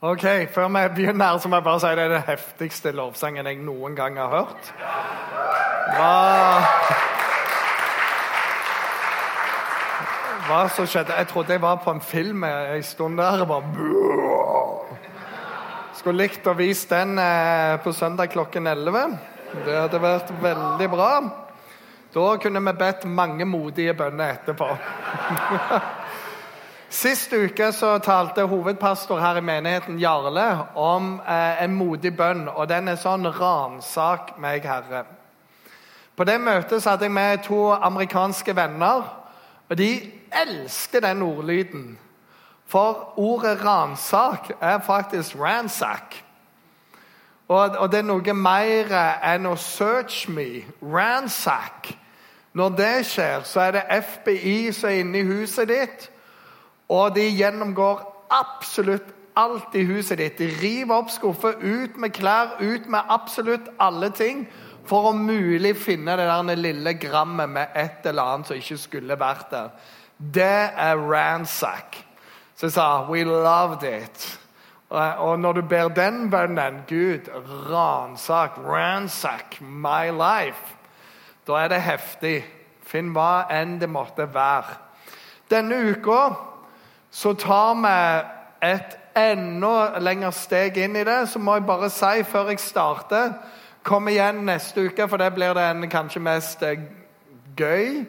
Ok, Før vi begynner, så må jeg bare si det er den heftigste lovsangen jeg noen gang har hørt. Hva, hva som skjedde? Jeg trodde jeg var på en film en stund der. Jeg bare Skulle likt å vise den eh, på søndag klokken 11. Det hadde vært veldig bra. Da kunne vi bedt mange modige bønner etterpå. Sist uke så talte hovedpastor her i menigheten, Jarle, om eh, en modig bønn. Og den er sånn 'Ransak meg, Herre'. På det møtet så jeg med to amerikanske venner. Og de elsker den ordlyden. For ordet 'ransak' er faktisk 'ransack'. Og, og det er noe mer enn å 'search me'. Ransack. Når det skjer, så er det FBI som er inne i huset ditt. Og de gjennomgår absolutt alt i huset ditt. De river opp skuffer, ut med klær, ut med absolutt alle ting. For å mulig finne det der lille grammet med et eller annet som ikke skulle vært der. Det er ransack. Så jeg sa We loved it. Og når du ber den bønnen Gud, ransak, ransack my life, da er det heftig. Finn hva enn det måtte være. Denne uka så tar vi et enda lengre steg inn i det. Så må jeg bare si før jeg starter Kom igjen neste uke, for det blir den kanskje mest eh, gøy,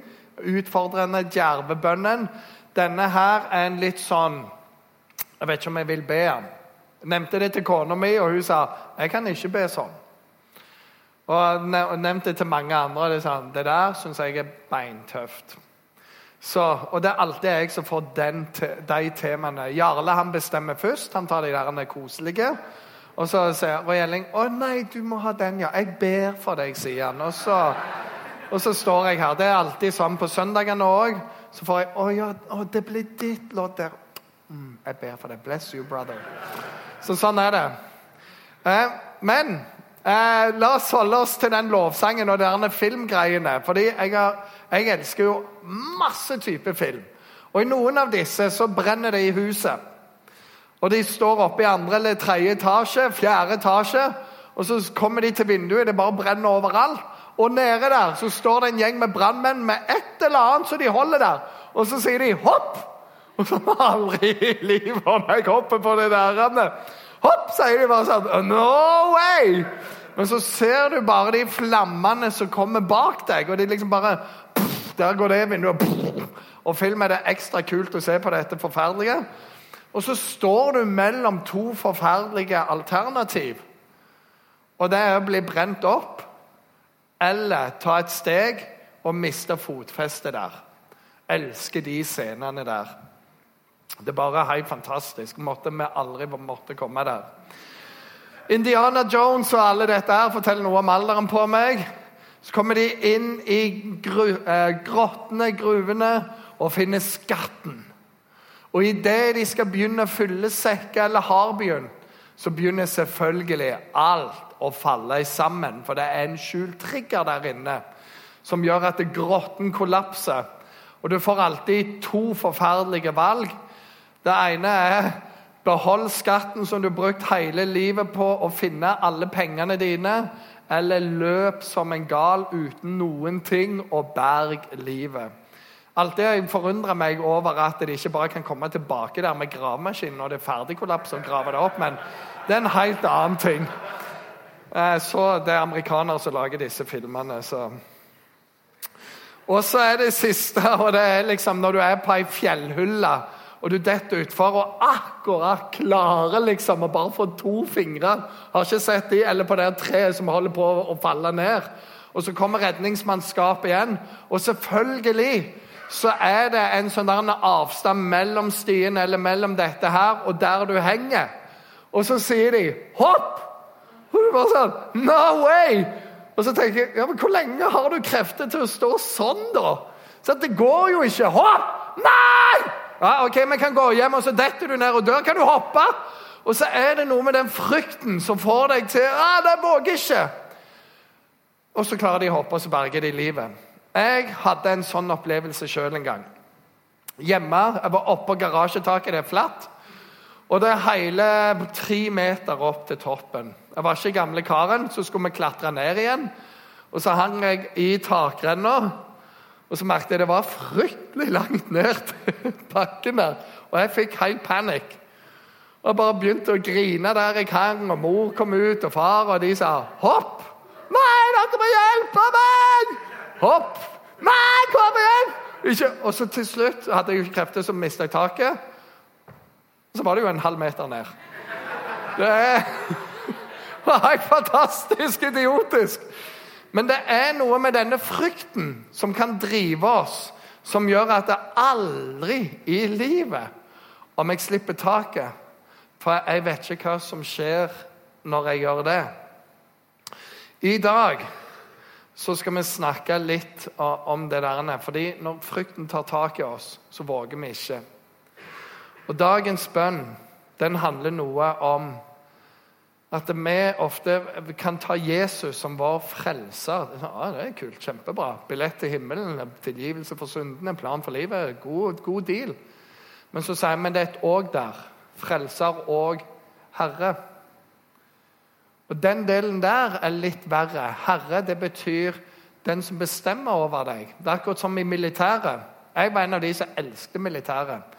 utfordrende djervebønnen. Denne her er en litt sånn Jeg vet ikke om jeg vil be den. Jeg nevnte det til kona mi, og hun sa jeg kan ikke be sånn. Og nevnte det til mange andre. og de sa det der syns jeg er beintøft. Så, og det er alltid jeg som får den, de temaene. Jarle han bestemmer først. Han tar de der koselige. Og så sier Roy Elling å nei, du må ha den, ja. Jeg ber for deg, sier han. Og så, og så står jeg her. Det er alltid sånn på søndagene òg. Så får jeg å ja, å, det blir ditt lodd der. Mm, jeg ber for deg. Bless you, brother. Så sånn er det. Eh, men eh, la oss holde oss til den lovsangen og de filmgreiene. Fordi jeg har jeg elsker jo masse typer film. Og i noen av disse så brenner det i huset. Og de står oppe i andre eller tredje etasje, fjerde etasje. Og så kommer de til vinduet, det bare brenner overalt. Og nede der så står det en gjeng med brannmenn med et eller annet som de holder der. Og så sier de 'hopp'! Og så aldri i livet om jeg hopper på det der. Hopp, sier de bare sånn. No way! Men så ser du bare de flammene som kommer bak deg, og de liksom bare der går det vinduet. Og film er det ekstra kult å se på dette forferdelige. Og så står du mellom to forferdelige alternativ. Og det er å bli brent opp eller ta et steg og miste fotfestet der. Elsker de scenene der. Det er bare helt fantastisk. Måtte vi aldri måtte komme der. Indiana Jones og alle dette her forteller noe om alderen på meg. Så kommer de inn i gru, eh, grottene, gruvene, og finner skatten. Og idet de skal begynne å fylle sekker, eller har begynt, så begynner selvfølgelig alt å falle sammen. For det er en skjult trigger der inne som gjør at grotten kollapser. Og du får alltid to forferdelige valg. Det ene er behold skatten som du har brukt hele livet på å finne alle pengene dine eller løp som en gal uten noen ting og berg livet. Alltid har jeg forundra meg over at de ikke bare kan komme tilbake der med gravemaskin når det er ferdig kollaps og grave det opp, men det er en helt annen ting. Eh, så det er amerikanere som lager disse filmene, så Og så er det siste, og det er liksom når du er på ei fjellhylle og du detter utfor og akkurat klarer liksom å bare få to fingre Har ikke sett de, eller på det treet som holder på å falle ned. Og så kommer redningsmannskapet igjen, og selvfølgelig så er det en sånn avstand mellom stien eller mellom dette her og der du henger. Og så sier de 'hopp'! Og du bare sånn 'No way!' Og så tenker jeg ja, men 'Hvor lenge har du krefter til å stå sånn, da?' Så det går jo ikke. Hopp! Nei! Ja, ok, Vi kan gå hjem, og så detter du ned og dør. Kan du hoppe? Og så er det noe med den frykten som får deg til ah, det våger ikke. Og så klarer de å hoppe, og så berger de livet. Jeg hadde en sånn opplevelse sjøl en gang. Hjemme, Jeg var oppå garasjetaket, det er flatt. Og det er hele tre meter opp til toppen. Jeg var ikke gamle karen, så skulle vi klatre ned igjen. Og så hang jeg i takrenna, og så merket jeg det var fryktelig langt ned til bakken der. Og jeg fikk helt panikk. Og jeg bare begynte å grine der jeg hang, og mor kom ut, og far, og de sa 'hopp'. Nei, dere må hjelpe meg! Hopp! Nei, kom igjen! Ikke. Og så til slutt hadde jeg krefter som mistet taket. Så var det jo en halv meter ned. Det var helt fantastisk idiotisk. Men det er noe med denne frykten som kan drive oss, som gjør at det aldri i livet Om jeg slipper taket For jeg vet ikke hva som skjer når jeg gjør det. I dag så skal vi snakke litt om det der. fordi når frykten tar tak i oss, så våger vi ikke. Og dagens bønn den handler noe om at vi ofte kan ta Jesus som vår frelser. Ja, det er kult, kjempebra. Billett til himmelen, tilgivelse for syndene, plan for livet. God, god deal. Men så sier vi det er et òg der. Frelser og Herre. Og Den delen der er litt verre. Herre det betyr den som bestemmer over deg. Det er akkurat som i militæret. Jeg var en av de som elsket militæret.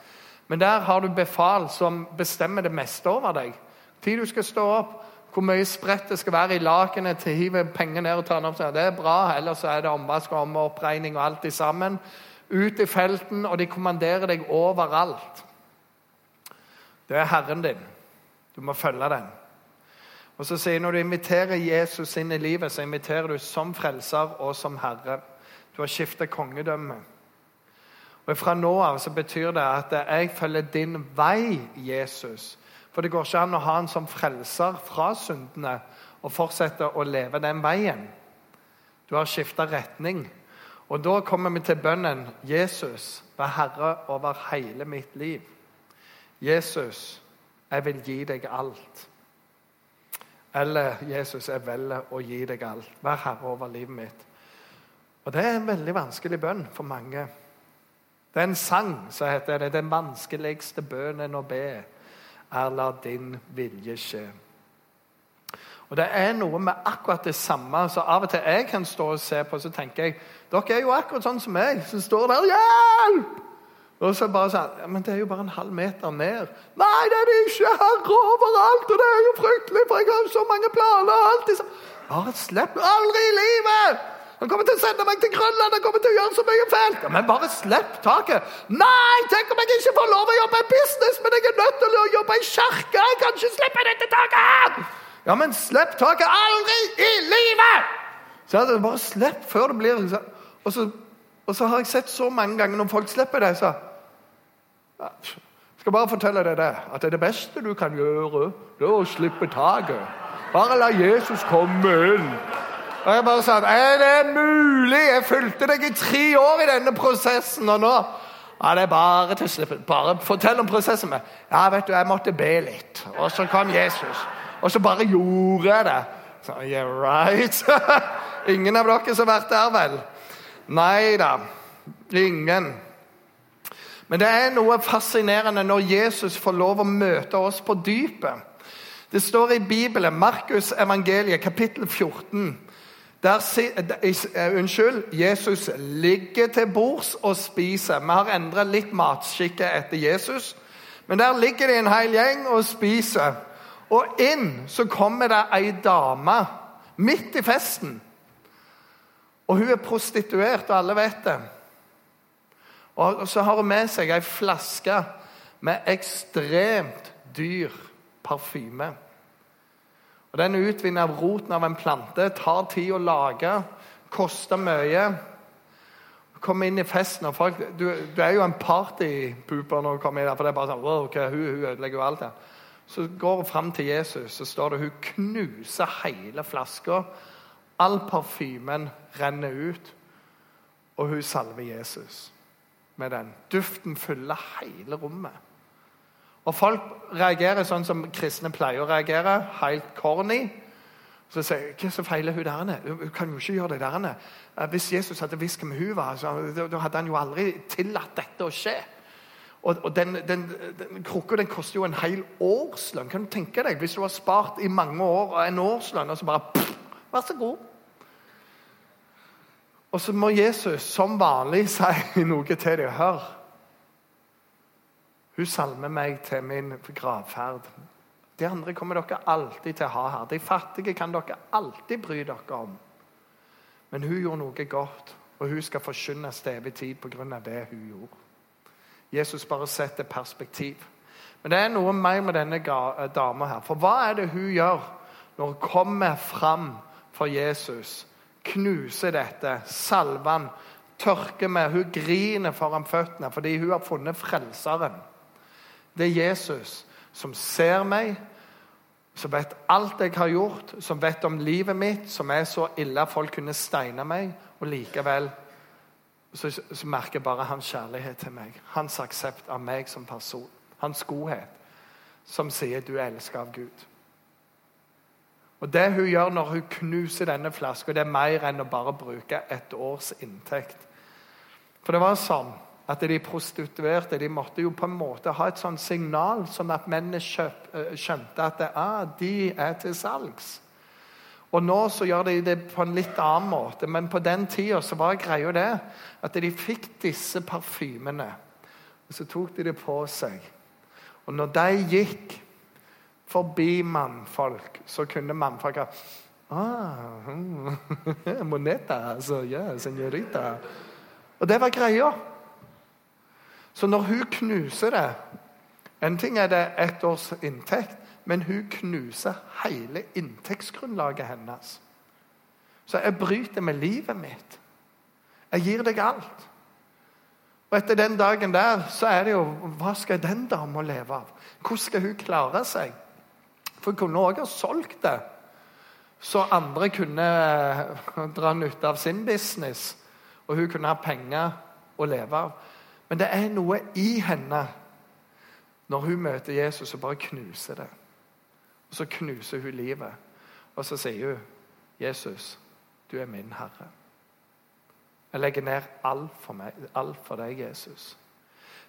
Men der har du befal som bestemmer det meste over deg. Tid du skal stå opp, hvor mye spredt det skal være i lakenet til å hive penger ned og ta den opp. Det er bra, ellers er det omvask og oppregning og alt sammen. Ut i felten, og de kommanderer deg overalt. Det er Herren din. Du må følge den. Og så sier Når du inviterer Jesus inn i livet, så inviterer du som frelser og som herre. Du har skiftet kongedømme. Og Fra nå av så betyr det at jeg følger din vei, Jesus. For det går ikke an å ha en som frelser fra syndene og fortsette å leve den veien. Du har skifta retning. Og da kommer vi til bønnen Jesus, vær herre over hele mitt liv. Jesus, jeg vil gi deg alt. Eller Jesus, jeg velger å gi deg alt. Vær herre over livet mitt. Og Det er en veldig vanskelig bønn for mange. Det er en sang som heter det, 'Den vanskeligste bønnen å be', er 'la din vilje skje'. Og Det er noe med akkurat det samme. så Av og til jeg kan stå og se på så tenker jeg dere er jo akkurat sånn som meg, som står der 'Hjelp!' Og så bare sånn ja, Men det er jo bare en halv meter ned. Nei, det er det ikke! Herre overalt! Og det er jo fryktelig, for jeg har så mange planer. og alt. Bare slipp aldri i livet! Han kommer til å sende meg til Grønland! Han kommer til å gjøre så mye fælt! Ja, men bare slipp taket! Nei, tenk om jeg ikke får lov å jobbe i business, men jeg er nødt til å jobbe i kirke! Jeg kan ikke slippe dette taket! Ja, men slipp taket aldri i livet! Så jeg Bare slipp før det blir og så, og så har jeg sett så mange ganger når folk slipper det, så jeg skal bare fortelle deg det, at det beste du kan gjøre, det er å slippe taket. Bare la Jesus komme inn. Og jeg bare sa er det mulig? Jeg fulgte deg i tre år i denne prosessen, og nå ja, det er bare til. Bare fortell om prosessen. Med. Ja, vet du, jeg måtte be litt. Og så kom Jesus. Og så bare gjorde jeg det. Så, yeah, right. Ingen av dere som har vært der, vel? Nei da. Ingen. Men det er noe fascinerende når Jesus får lov å møte oss på dypet. Det står i Bibelen, Markus evangeliet, kapittel 14. Der, uh, unnskyld, Jesus ligger til bords og spiser. Vi har endret litt matskikke etter Jesus. Men der ligger det en hel gjeng og spiser. Og inn så kommer det ei dame midt i festen. Og hun er prostituert, og alle vet det. Og så har hun med seg ei flaske med ekstremt dyr parfyme. Og Den er utvinnet av roten av en plante, tar tid å lage, koster mye. Kommer inn i festen, og folk Du, du er jo en partypooper når du kommer inn der. For det er bare sånn wow, okay, hun, hun ødelegger jo alt her. Så går hun fram til Jesus, så står det hun knuser hele flaska. All parfymen renner ut, og hun salver Jesus med den. Duften fyller hele rommet. Og folk reagerer sånn som kristne pleier å reagere, helt corny. Så sier hva så feiler hun der? Hun kan jo ikke gjøre det der. Hvis Jesus hadde visst hvem hun var, så, da hadde han jo aldri tillatt dette å skje. Og, og den, den, den krukka koster jo en hel årslønn. Kan du tenke deg hvis du har spart i mange år en årslønn, og så bare pff, Vær så god. Og så må Jesus som vanlig si noe til dem. Hør. Hun salmer meg til min gravferd. De andre kommer dere alltid til å ha her. De fattige kan dere alltid bry dere om. Men hun gjorde noe godt, og hun skal forkynnes til evig tid pga. det hun gjorde. Jesus bare setter perspektiv. Men det er noe mer med denne dama her. For hva er det hun gjør når hun kommer fram for Jesus? Knuser dette, salver han, tørker med. Hun griner foran føttene fordi hun har funnet Frelseren. Det er Jesus som ser meg, som vet alt jeg har gjort, som vet om livet mitt, som er så ille at folk kunne steine meg, og likevel så, så merker jeg bare hans kjærlighet til meg. Hans aksept av meg som person. Hans godhet, som sier 'du er elsket av Gud'. Og Det hun gjør når hun knuser denne flaska, det er mer enn å bare bruke et års inntekt. For det var sånn at de prostituerte de måtte jo på en måte ha et sånt signal, sånn at mennene skjønte at ah, de er til salgs. Og nå så gjør de det på en litt annen måte, men på den tida var greia det at de fikk disse parfymene. Og så tok de det på seg. Og når de gikk forbi mannfolk, så kunne mannfolk ah, Moneta, altså. Ja, senorita. Og det var greia. Så når hun knuser det En ting er det ett års inntekt, men hun knuser hele inntektsgrunnlaget hennes. Så jeg bryter med livet mitt. Jeg gir deg alt. Og etter den dagen der så er det jo Hva skal den dama leve av? Hvordan skal hun klare seg? For hun kunne også ha solgt det, så andre kunne dra nytte av sin business. Og hun kunne ha penger å leve av. Men det er noe i henne når hun møter Jesus og bare knuser det. Og Så knuser hun livet, og så sier hun, 'Jesus, du er min Herre.' Jeg legger ned alt for, meg, alt for deg, Jesus.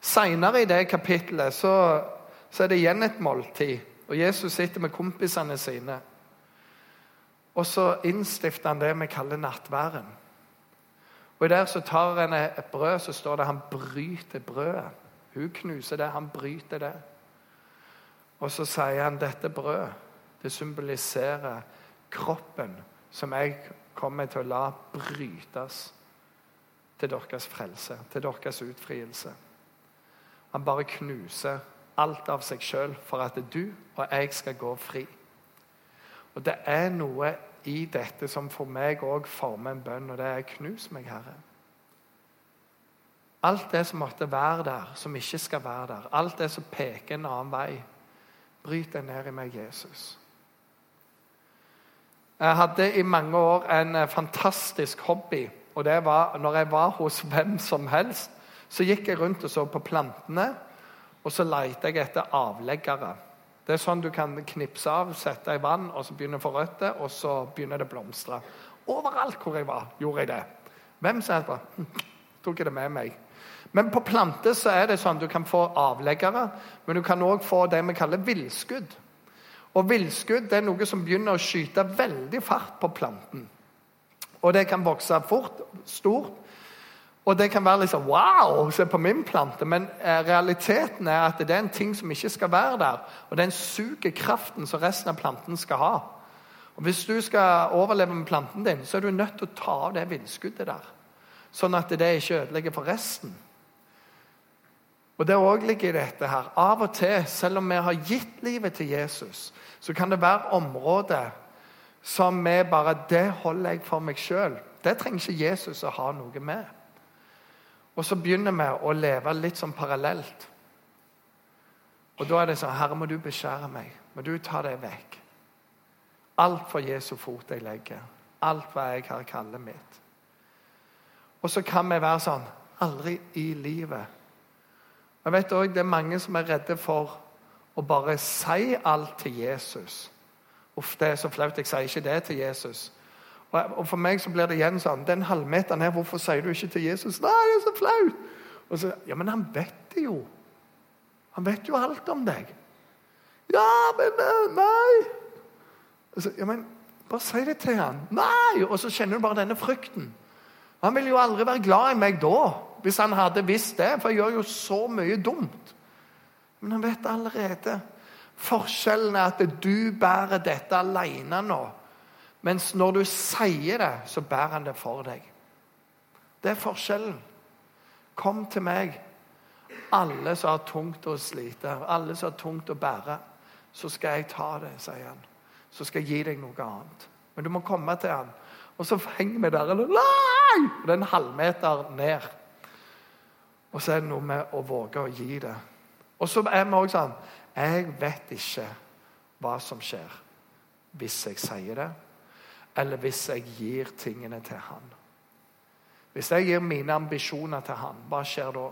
Seinere i det kapittelet så, så, er det igjen et måltid. og Jesus sitter med kompisene sine. Og så innstifter han det vi kaller nattværen. Og Der så tar han et brød, så står det han bryter brødet. Hun knuser det, han bryter det. Og så sier han dette brødet, det symboliserer kroppen som jeg kommer til å la brytes til deres frelse, til deres utfrielse. Han bare knuser alt av seg sjøl for at du og jeg skal gå fri. Og det er noe i dette som for meg òg former en bønn, og det er 'knus meg, Herre'. Alt det som måtte være der, som ikke skal være der. Alt det som peker en annen vei. Bryt det ned i meg, Jesus. Jeg hadde i mange år en eh, fantastisk hobby. og det var Når jeg var hos hvem som helst, så gikk jeg rundt og så på plantene. Og så lette jeg etter avleggere. Det er sånn du kan knipse av, sette i vann, og så begynner det å få røtter, og så begynner det å blomstre. Overalt hvor jeg var, gjorde jeg det. Hvem som helst hm, tok jeg det med meg. Men på planter så er det sånn du kan få avleggere, men du kan òg få det vi kaller villskudd. Og Villskudd er noe som begynner å skyte veldig fart på planten. Og det kan vokse fort, stort. Og det kan være liksom Wow! Se på min plante. Men eh, realiteten er at det er en ting som ikke skal være der. Og den suger kraften som resten av planten skal ha. Og Hvis du skal overleve med planten din, så er du nødt til å ta av det vindskuddet der. Sånn at det ikke ødelegger for resten. Og Det òg ligger i dette her. Av og til, selv om vi har gitt livet til Jesus, så kan det være områder som vi bare Det holder jeg for meg sjøl. Det trenger ikke Jesus å ha noe med. Og så begynner vi å leve litt sånn parallelt. Og da er det sånn Herre, må du beskjære meg. Må du ta det vekk. Alt for Jesu fot jeg legger. Alt hva jeg har kallet mitt. Og så kan vi være sånn Aldri i livet jeg vet også, Det er mange som er redde for å bare si alt til Jesus. Uff, det er så flaut. Jeg sier ikke det til Jesus. Og For meg så blir det igjen sånn Den halvmeteren her, hvorfor sier du ikke til Jesus? Nei, det er så flaut! Og så, Ja, men han vet det jo. Han vet jo alt om deg. Ja, men eh, Nei! Så, ja, men Bare si det til han. Nei! Og så kjenner du bare denne frykten. Han ville jo aldri være glad i meg da, hvis han hadde visst det, for jeg gjør jo så mye dumt. Men han vet allerede. Forskjellen er at du bærer dette alene nå. Mens når du sier det, så bærer han det for deg. Det er forskjellen. Kom til meg, alle som har tungt å slite, alle som har tungt å bære. Så skal jeg ta det, sier han. Så skal jeg gi deg noe annet. Men du må komme til han. Og så henger vi der. Eller, nei! Det er en halvmeter ned. Og så er det noe med å våge å gi det. Og så er vi også sånn Jeg vet ikke hva som skjer hvis jeg sier det, eller hvis jeg gir tingene til han. Hvis jeg gir mine ambisjoner til han, hva skjer da?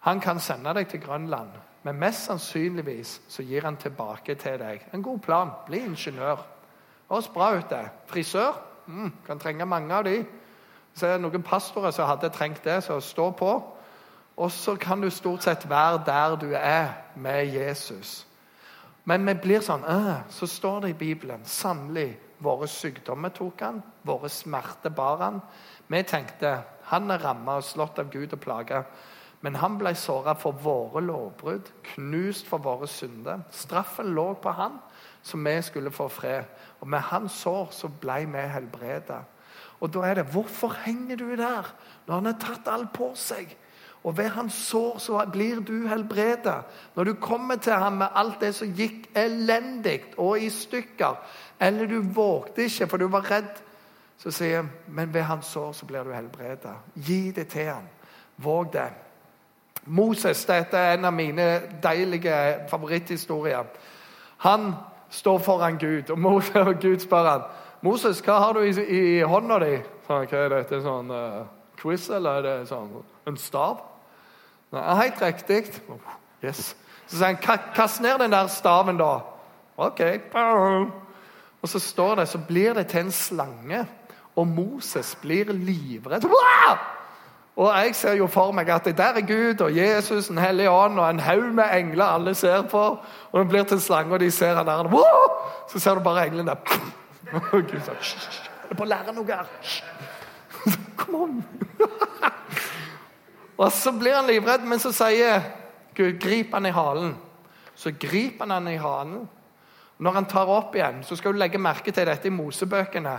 Han kan sende deg til Grønland, men mest sannsynligvis så gir han tilbake til deg en god plan. Bli ingeniør. Høres bra ut, det. Frisør? Mm, kan trenge mange av de. Så er det noen pastorer som hadde trengt det, så stå på. Og så kan du stort sett være der du er med Jesus. Men vi blir sånn Så står det i Bibelen sannelig våre sykdommer tok han, våre smerter bar han. Vi tenkte han er ramma og slått av Gud og plaga. Men han ble såra for våre lovbrudd, knust for våre synder. Straffen lå på han, så vi skulle få fred. Og med hans sår så ble vi helbreda. Og da er det Hvorfor henger du der når han har tatt alt på seg? Og ved hans sår så blir du helbredet. Når du kommer til ham med alt det som gikk elendig og i stykker, eller du vågte ikke for du var redd, så sier han, men ved hans sår så blir du helbredet. Gi det til ham. Våg det. Moses dette er en av mine deilige favoritthistorier. Han står foran Gud, og, Gud spør han, Moses, hva har du i, i hånda di? Hva er dette? Sånn uh, quiz, eller er det sånn, en stav? Nei, Helt riktig. Yes. Så sier han, kast ned den der staven, da. OK. Og så står det, så blir det til en slange. Og Moses blir livredd. Og jeg ser jo for meg at det der er Gud og Jesus, Den hellige ånd og en haug med engler alle ser på. Og den blir til en slange, og de ser han der. Så ser du bare englene der. Og Gud sier Er det på å lære noe her? Kom on! Og så blir han livredd, men så sier Gud, grip han i halen. Så griper han han i halen. Når han tar opp igjen, så skal du legge merke til dette i Mosebøkene.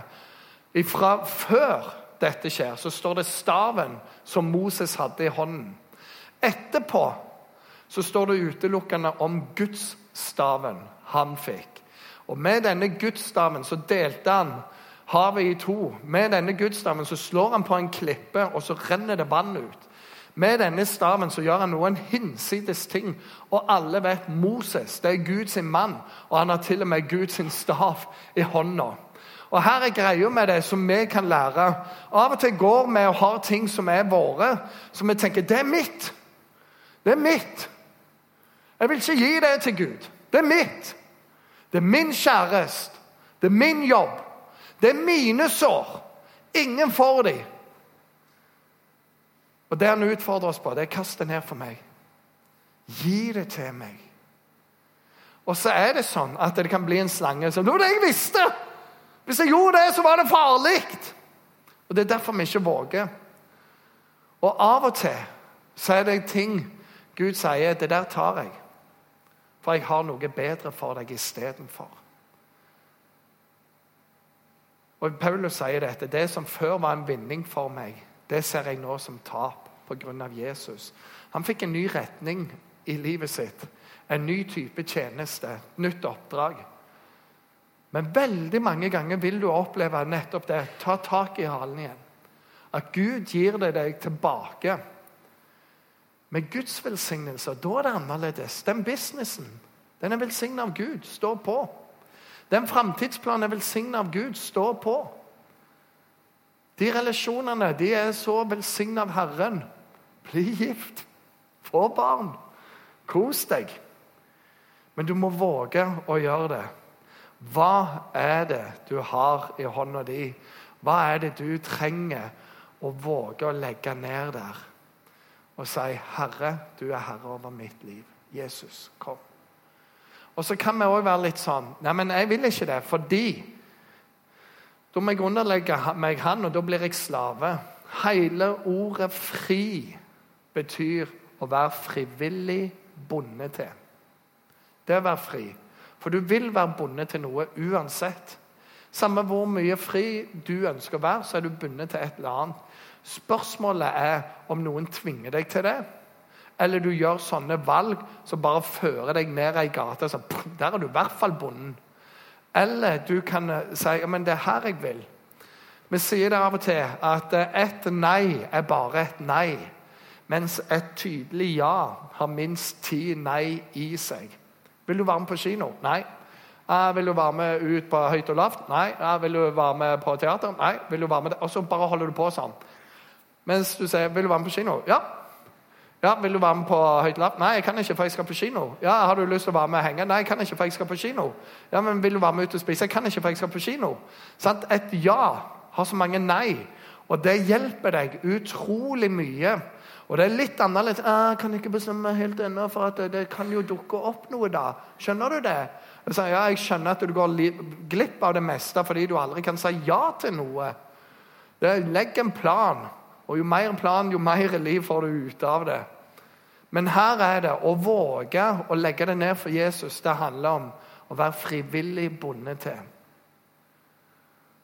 Fra før dette skjer, så står det staven som Moses hadde i hånden. Etterpå så står det utelukkende om gudsstaven han fikk. Og med denne gudsstaven så delte han havet i to. Med denne gudsstaven så slår han på en klippe, og så renner det vann ut. Med denne staven så gjør han noen hinsides ting. Og alle vet Moses det er Guds mann, og han har til og med Guds stav i hånda. Og Her er greia med det som vi kan lære. Av og til går vi og har ting som er våre, som vi tenker det er mitt. Det er mitt. Jeg vil ikke gi det til Gud. Det er mitt. Det er min kjæreste. Det er min jobb. Det er mine sår. Ingen får dem. Og Det han utfordrer oss på, det er kast det ned for meg. Gi det til meg. Og så er det sånn at det kan bli en slange som Det var det jeg visste! Hvis jeg gjorde det, så var det farlig! Og Det er derfor vi ikke våger. Og av og til så er det ting Gud sier det der tar jeg. For jeg har noe bedre for deg istedenfor. Og Paulus sier dette. Det som før var en vinning for meg, det ser jeg nå som tap pga. Jesus. Han fikk en ny retning i livet sitt. En ny type tjeneste, nytt oppdrag. Men veldig mange ganger vil du oppleve nettopp det. Ta tak i halen igjen. At Gud gir det deg tilbake. Med Guds velsignelse, da er det annerledes. Den businessen den er velsignet av Gud. Stå på. Den framtidsplanen er velsignet av Gud. Stå på. De relasjonene de er så velsignet av Herren. Bli gift. Få barn. Kos deg. Men du må våge å gjøre det. Hva er det du har i hånda di? Hva er det du trenger å våge å legge ned der? og si 'Herre, du er herre over mitt liv'. Jesus, kom. Og så kan vi òg være litt sånn 'Nei, men jeg vil ikke det, fordi' Da må jeg underlegge meg han, og da blir jeg slave. Hele ordet 'fri' betyr å være frivillig bundet til. Det er å være fri. For du vil være bundet til noe uansett. Samme hvor mye fri du ønsker å være, så er du bundet til et eller annet. Spørsmålet er om noen tvinger deg til det, eller du gjør sånne valg som bare fører deg ned ei gate. Så, der er du i hvert fall bonden. Eller du kan eh, si ja, men det er her jeg vil. Vi sier det av og til at eh, et nei er bare et nei. Mens et tydelig ja har minst ti nei i seg. Vil du være med på kino? Nei. Vil du være med ut på høyt og lavt? Nei. Vil du være med på teater? Nei. Vil du være med Og så bare holder du på sånn. Mens du sier 'Vil du være med på kino?' Ja. Ja, 'Vil du være med på høyt lapp? Nei, jeg kan ikke, for jeg skal på kino. Ja, 'Har du lyst til å være med og henge?' Nei, jeg kan ikke, for jeg skal på kino. Ja, men 'Vil du være med ut og spise?' Jeg kan ikke, for jeg skal på kino. Sant? Et ja har så mange nei. Og det hjelper deg utrolig mye. Og det er litt annerledes. Jeg 'Kan ikke bestemme helt ennå, for at det, det kan jo dukke opp noe da.' Skjønner du det? Jeg, sier, ja, jeg skjønner at du går glipp av det meste fordi du aldri kan si ja til noe. Legg en plan. Og jo mer plan, jo mer liv får du ut av det. Men her er det å våge å legge det ned for Jesus. Det handler om å være frivillig bonde til.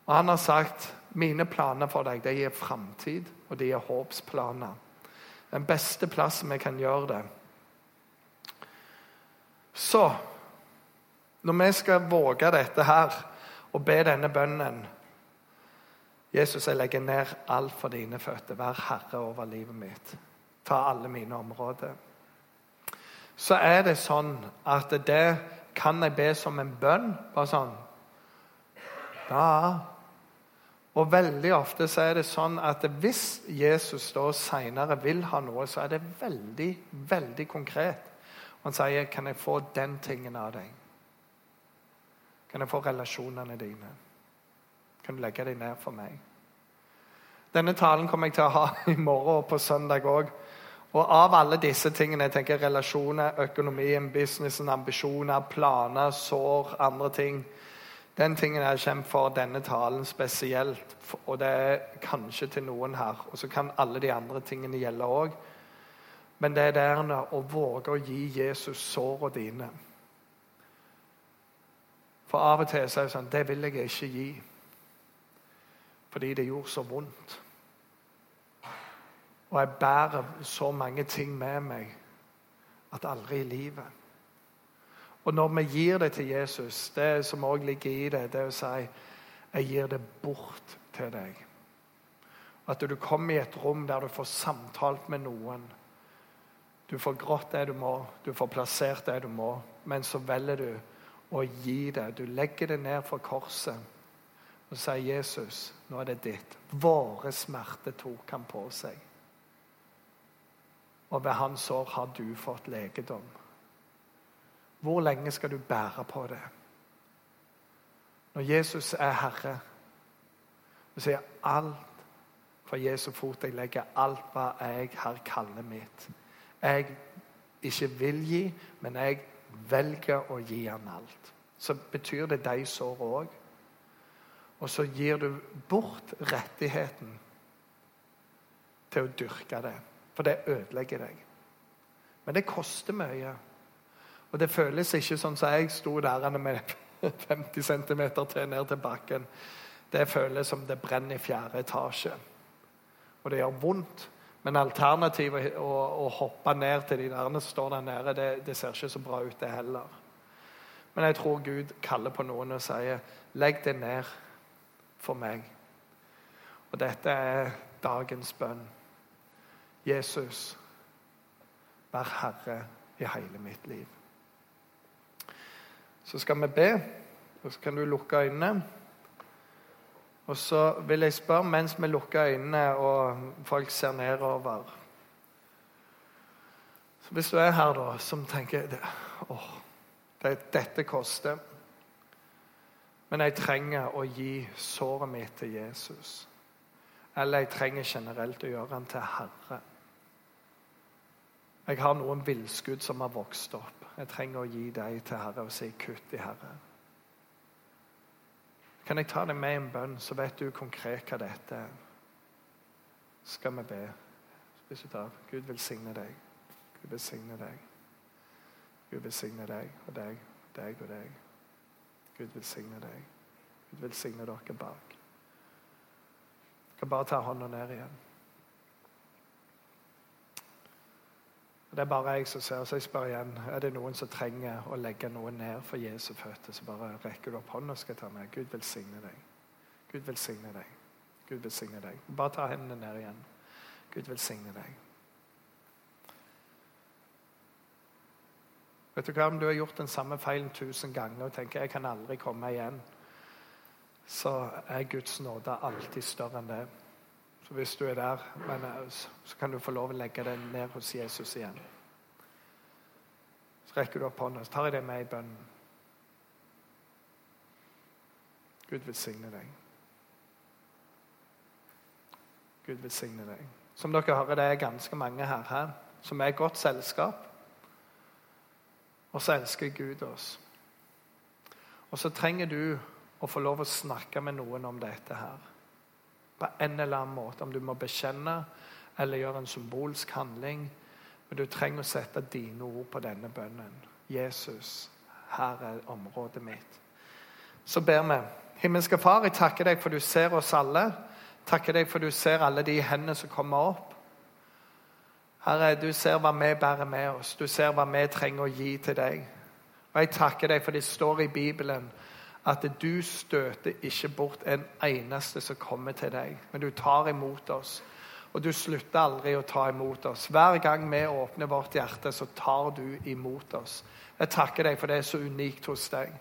Og Han har sagt mine planer for deg det gir framtid, og det gir håpsplaner. Den beste plassen vi kan gjøre det. Så når vi skal våge dette her og be denne bønnen Jesus, jeg legger ned alt for dine føtter. Vær herre over livet mitt. Ta alle mine områder. Så er det sånn at det kan jeg be som en bønn. Bare sånn Ja. Og veldig ofte så er det sånn at hvis Jesus da seinere vil ha noe, så er det veldig, veldig konkret. Han sier 'Kan jeg få den tingen av deg?' Kan jeg få relasjonene dine? Kan du legge deg ned for meg? Denne talen kommer jeg til å ha i morgen og på søndag òg. Og av alle disse tingene, jeg tenker relasjoner, økonomien, businessen, ambisjoner, planer, sår, andre ting Den tingen er kjempet for denne talen spesielt, og det er kanskje til noen her. Og så kan alle de andre tingene gjelde òg. Men det er der å våge å gi Jesus sårene dine. For av og til så er det sånn Det vil jeg ikke gi fordi det gjorde så vondt. Og jeg bærer så mange ting med meg at aldri i livet. Og når vi gir det til Jesus, det som òg ligger i det, det er å si jeg gir det bort til deg. At du kommer i et rom der du får samtalt med noen. Du får grått det du må, du får plassert det du må, men så velger du å gi det. Du legger det ned for korset og sier, 'Jesus, nå er det ditt.' Våre smerter tok han på seg. Og ved hans sår har du fått legedom. Hvor lenge skal du bære på det? Når Jesus er Herre, så sier alt for Jesu fot jeg legger alt hva jeg har kaller mitt. Jeg ikke vil gi, men jeg velger å gi han alt. Så betyr det de sår òg. Og så gir du bort rettigheten til å dyrke det. For det ødelegger deg. Men det koster mye. Og det føles ikke sånn som jeg sto der med 50 cm til ned til bakken. Det føles som det brenner i fjerde etasje. Og det gjør vondt. Men alternativet å, å hoppe ned til de der som står der nede, det, det ser ikke så bra ut, det heller. Men jeg tror Gud kaller på noen og sier, 'Legg det ned for meg'. Og dette er dagens bønn. Jesus, vær herre i hele mitt liv. Så skal vi be, og så kan du lukke øynene. Og så vil jeg spørre mens vi lukker øynene og folk ser nedover så Hvis du er her da, som tenker åh, det, dette koster Men jeg trenger å gi såret mitt til Jesus. Eller jeg trenger generelt å gjøre han til herre. Jeg har noen villskudd som har vokst opp. Jeg trenger å gi dem til Herre og si kutt i Herre. Kan jeg ta deg med i en bønn, så vet du konkret hva dette er. Skal vi be. Hvis du tar Gud velsigne deg. Gud velsigne deg. Gud velsigne deg og deg deg og deg. Gud velsigne deg. Gud velsigne dere bak. Jeg kan bare ta hånda ned igjen. Det er bare jeg som ser, så jeg spør igjen er det noen som trenger å legge noe ned for Jesu føtter. Så bare rekker du opp hånda skal ta med. Gud velsigne deg. Gud velsigne deg. Gud velsigne deg. Bare ta hendene ned igjen. Gud velsigne deg. Vet du hva, Om du har gjort den samme feilen tusen ganger og tenker jeg kan aldri komme igjen, så er Guds nåde alltid større enn det. Så hvis du er der, men, eh, så kan du få lov å legge det ned hos Jesus igjen. Så rekker du opp hånda, så tar jeg det med i bønnen. Gud velsigne deg. Gud velsigne deg. Som dere hører, det er ganske mange her, her som er godt selskap. Og så elsker Gud oss. Og så trenger du å få lov å snakke med noen om dette her på en eller annen måte. Om du må bekjenne eller gjøre en symbolsk handling. Men du trenger å sette dine ord på denne bønnen. Jesus, her er området mitt. Så ber vi. Himmelske Far, jeg takker deg for du ser oss alle. Takker deg for du ser alle de hendene som kommer opp. Herre, du ser hva vi bærer med oss. Du ser hva vi trenger å gi til deg. Og jeg takker deg for det står i Bibelen at du støter ikke bort en eneste som kommer til deg, men du tar imot oss. Og du slutter aldri å ta imot oss. Hver gang vi åpner vårt hjerte, så tar du imot oss. Jeg takker deg for det er så unikt hos deg.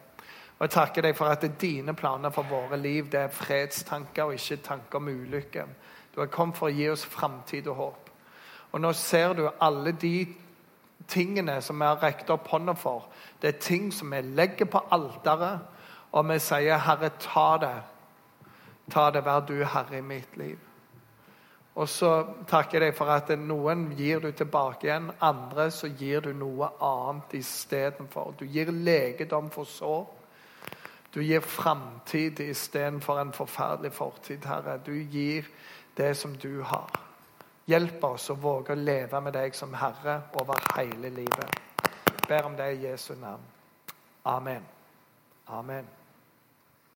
Og jeg takker deg for at dine planer for våre liv det er fredstanker og ikke tanker om ulykke. Du har kommet for å gi oss framtid og håp. Og nå ser du alle de tingene som vi har rekt opp hånda for. Det er ting som vi legger på alteret og vi sier, 'Herre, ta det. Ta det, vær du herre i mitt liv.' Og så takker jeg deg for at noen gir du tilbake igjen, andre så gir du noe annet istedenfor. Du gir legedom for sår. Du gir framtid istedenfor en forferdelig fortid, Herre. Du gir det som du har. Hjelp oss å våge å leve med deg som Herre over hele livet. Jeg ber om det i Jesu navn. Amen. Amen.